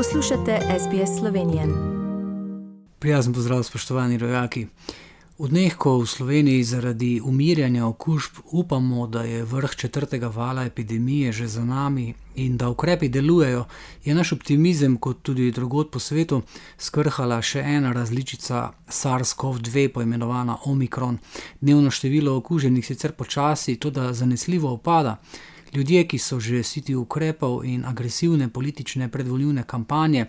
Poslušate SBS Slovenijo. Prijazen pozdrav, spoštovani rojaki. V dneh, ko v Sloveniji zaradi umirjanja okužb upamo, da je vrh četrtega vala epidemije že za nami in da ukrepi delujejo, je naš optimizem, kot tudi drugot po svetu, skrhala še ena različica SARS-CoV-2, poimenovana Omikron. Dnevno število okuženih sicer počasi, tudi zanesljivo opada. Ljudje, ki so že siti ukrepov in agresivne politične predvoljivne kampanje,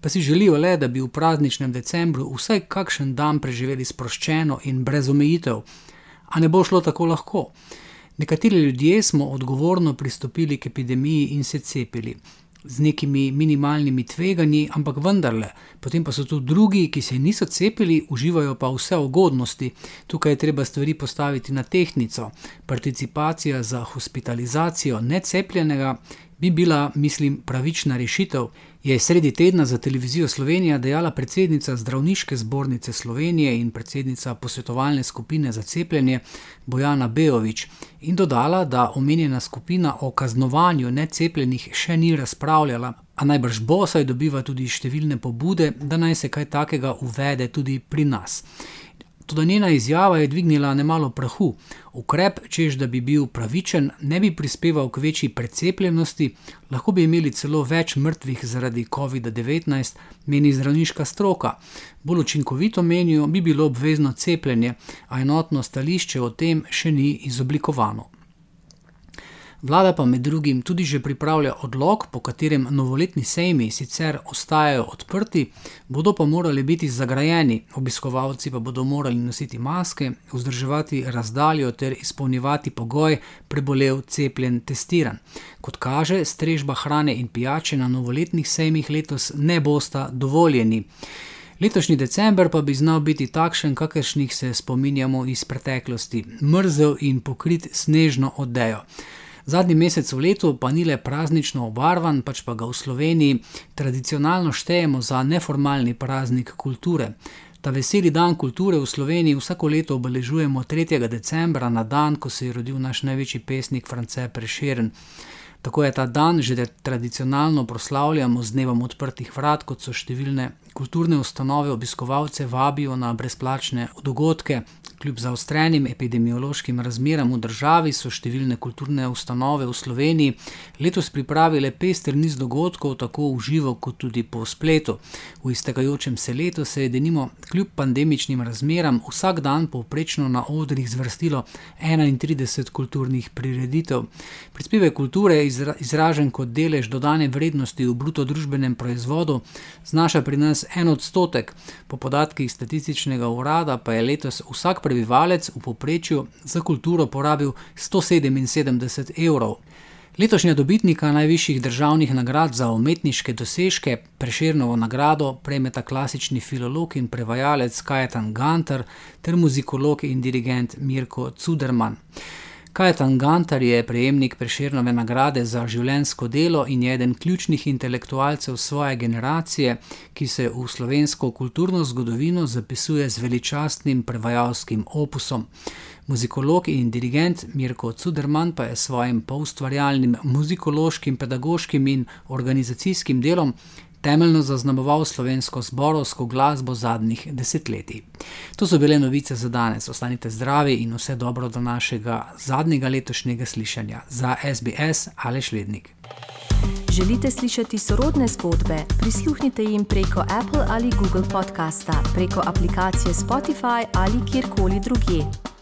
pa si želijo le, da bi v prazničnem decembru vsaj kakšen dan preživeli sproščeno in brez omejitev. A ne bo šlo tako lahko. Nekateri ljudje smo odgovorno pristopili k epidemiji in se cepili z nekimi minimalnimi tveganji, ampak vendarle, potem pa so tu drugi, ki se niso cepili, uživajo pa vse ugodnosti. Tukaj je treba stvari postaviti na tehnico. Participacija za hospitalizacijo necepljenega bi bila, mislim, pravična rešitev, je sredi tedna za televizijo Slovenija dejala predsednica Zdravniške zbornice Slovenije in predsednica posvetovalne skupine za cepljenje Bojana Bejovič in dodala, da omenjena skupina o kaznovanju necepljenih še ni razpravljala, a najbrž bo, saj dobiva tudi številne pobude, da naj se kaj takega uvede tudi pri nas. Tudi njena izjava je dvignila nemalo prahu. Ukrep, čež da bi bil pravičen, ne bi prispeval k večji precepljenosti, lahko bi imeli celo več mrtvih zaradi COVID-19, meni zdravniška stroka. Bolj učinkovito menijo, bi bilo obvezno cepljenje, a enotno stališče o tem še ni izoblikovano. Vlada pa med drugim tudi že pripravlja odlog, po katerem novoletni sejmi sicer ostajajo odprti, bodo pa morali biti zagrajeni, obiskovalci pa bodo morali nositi maske, vzdrževati razdaljo ter izpolnjevati pogoj prebolev, cepljen, testiran. Kot kaže, strežba hrane in pijače na novoletnih sejmih letos ne bosta dovoljeni. Letošnji december pa bi znal biti takšen, kakršnih se spominjamo iz preteklosti: mrzel in pokrit snežno odejo. Zadnji mesec v letu pa ni le praznično obarvan, pač pa ga v Sloveniji tradicionalno štejemo za neformalni praznik kulture. Ta veseli dan kulture v Sloveniji vsako leto obeležujemo 3. decembra, na dan, ko se je rodil naš največji pesnik France Prešeren. Tako je ta dan že tradicionalno proslavljamo z dnevom odprtih vrat, kot so številne kulturne ustanove, obiskovalce vabijo na brezplačne dogodke, Kljub zaostrenim epidemiološkim razmeram v državi so številne kulturne ustanove v Sloveniji letos pripravile pester niz dogodkov, tako v živo, kot tudi po spletu. V iztekajočem se letu se je denimo, kljub pandemičnim razmeram, vsak dan povprečno na odrih zvrstilo 31 kulturnih prireditev. Prispevek kulture je izražen kot delež dodane vrednosti v bruto družbenem proizvodu, znaša pri nas en odstotek, po podatkih statističnega urada pa je letos vsak prebivalec prebivalec v povprečju za kulturo porabil 177 evrov. Letošnja dobitnika najvišjih državnih nagrad za umetniške dosežke, preširnovo nagrado, prejmeta klasični filolog in prevajalec Kajetan Gantar ter muzikolog in dirigent Mirko Cuderman. Kajetan Gantar je prejemnik preširnove nagrade za življensko delo in je eden ključnih intelektualcev svoje generacije, ki se v slovensko kulturno zgodovino zapisuje z veličastnim prevajalskim opusom. Muzikolog in dirigent Mirko Cuderman pa je s svojim poustvarjalnim muzikološkim, pedagoškim in organizacijskim delom temeljno zaznamoval slovensko zborovsko glasbo zadnjih desetletij. To so bile novice za danes. Ostanite zdravi in vse dobro do našega zadnjega letošnjega slišanja za SBS ali Šlednik. Želite slišati sorodne zgodbe? Prisluhnite jim preko Apple ali Google podcasta, preko aplikacije Spotify ali kjerkoli drugje.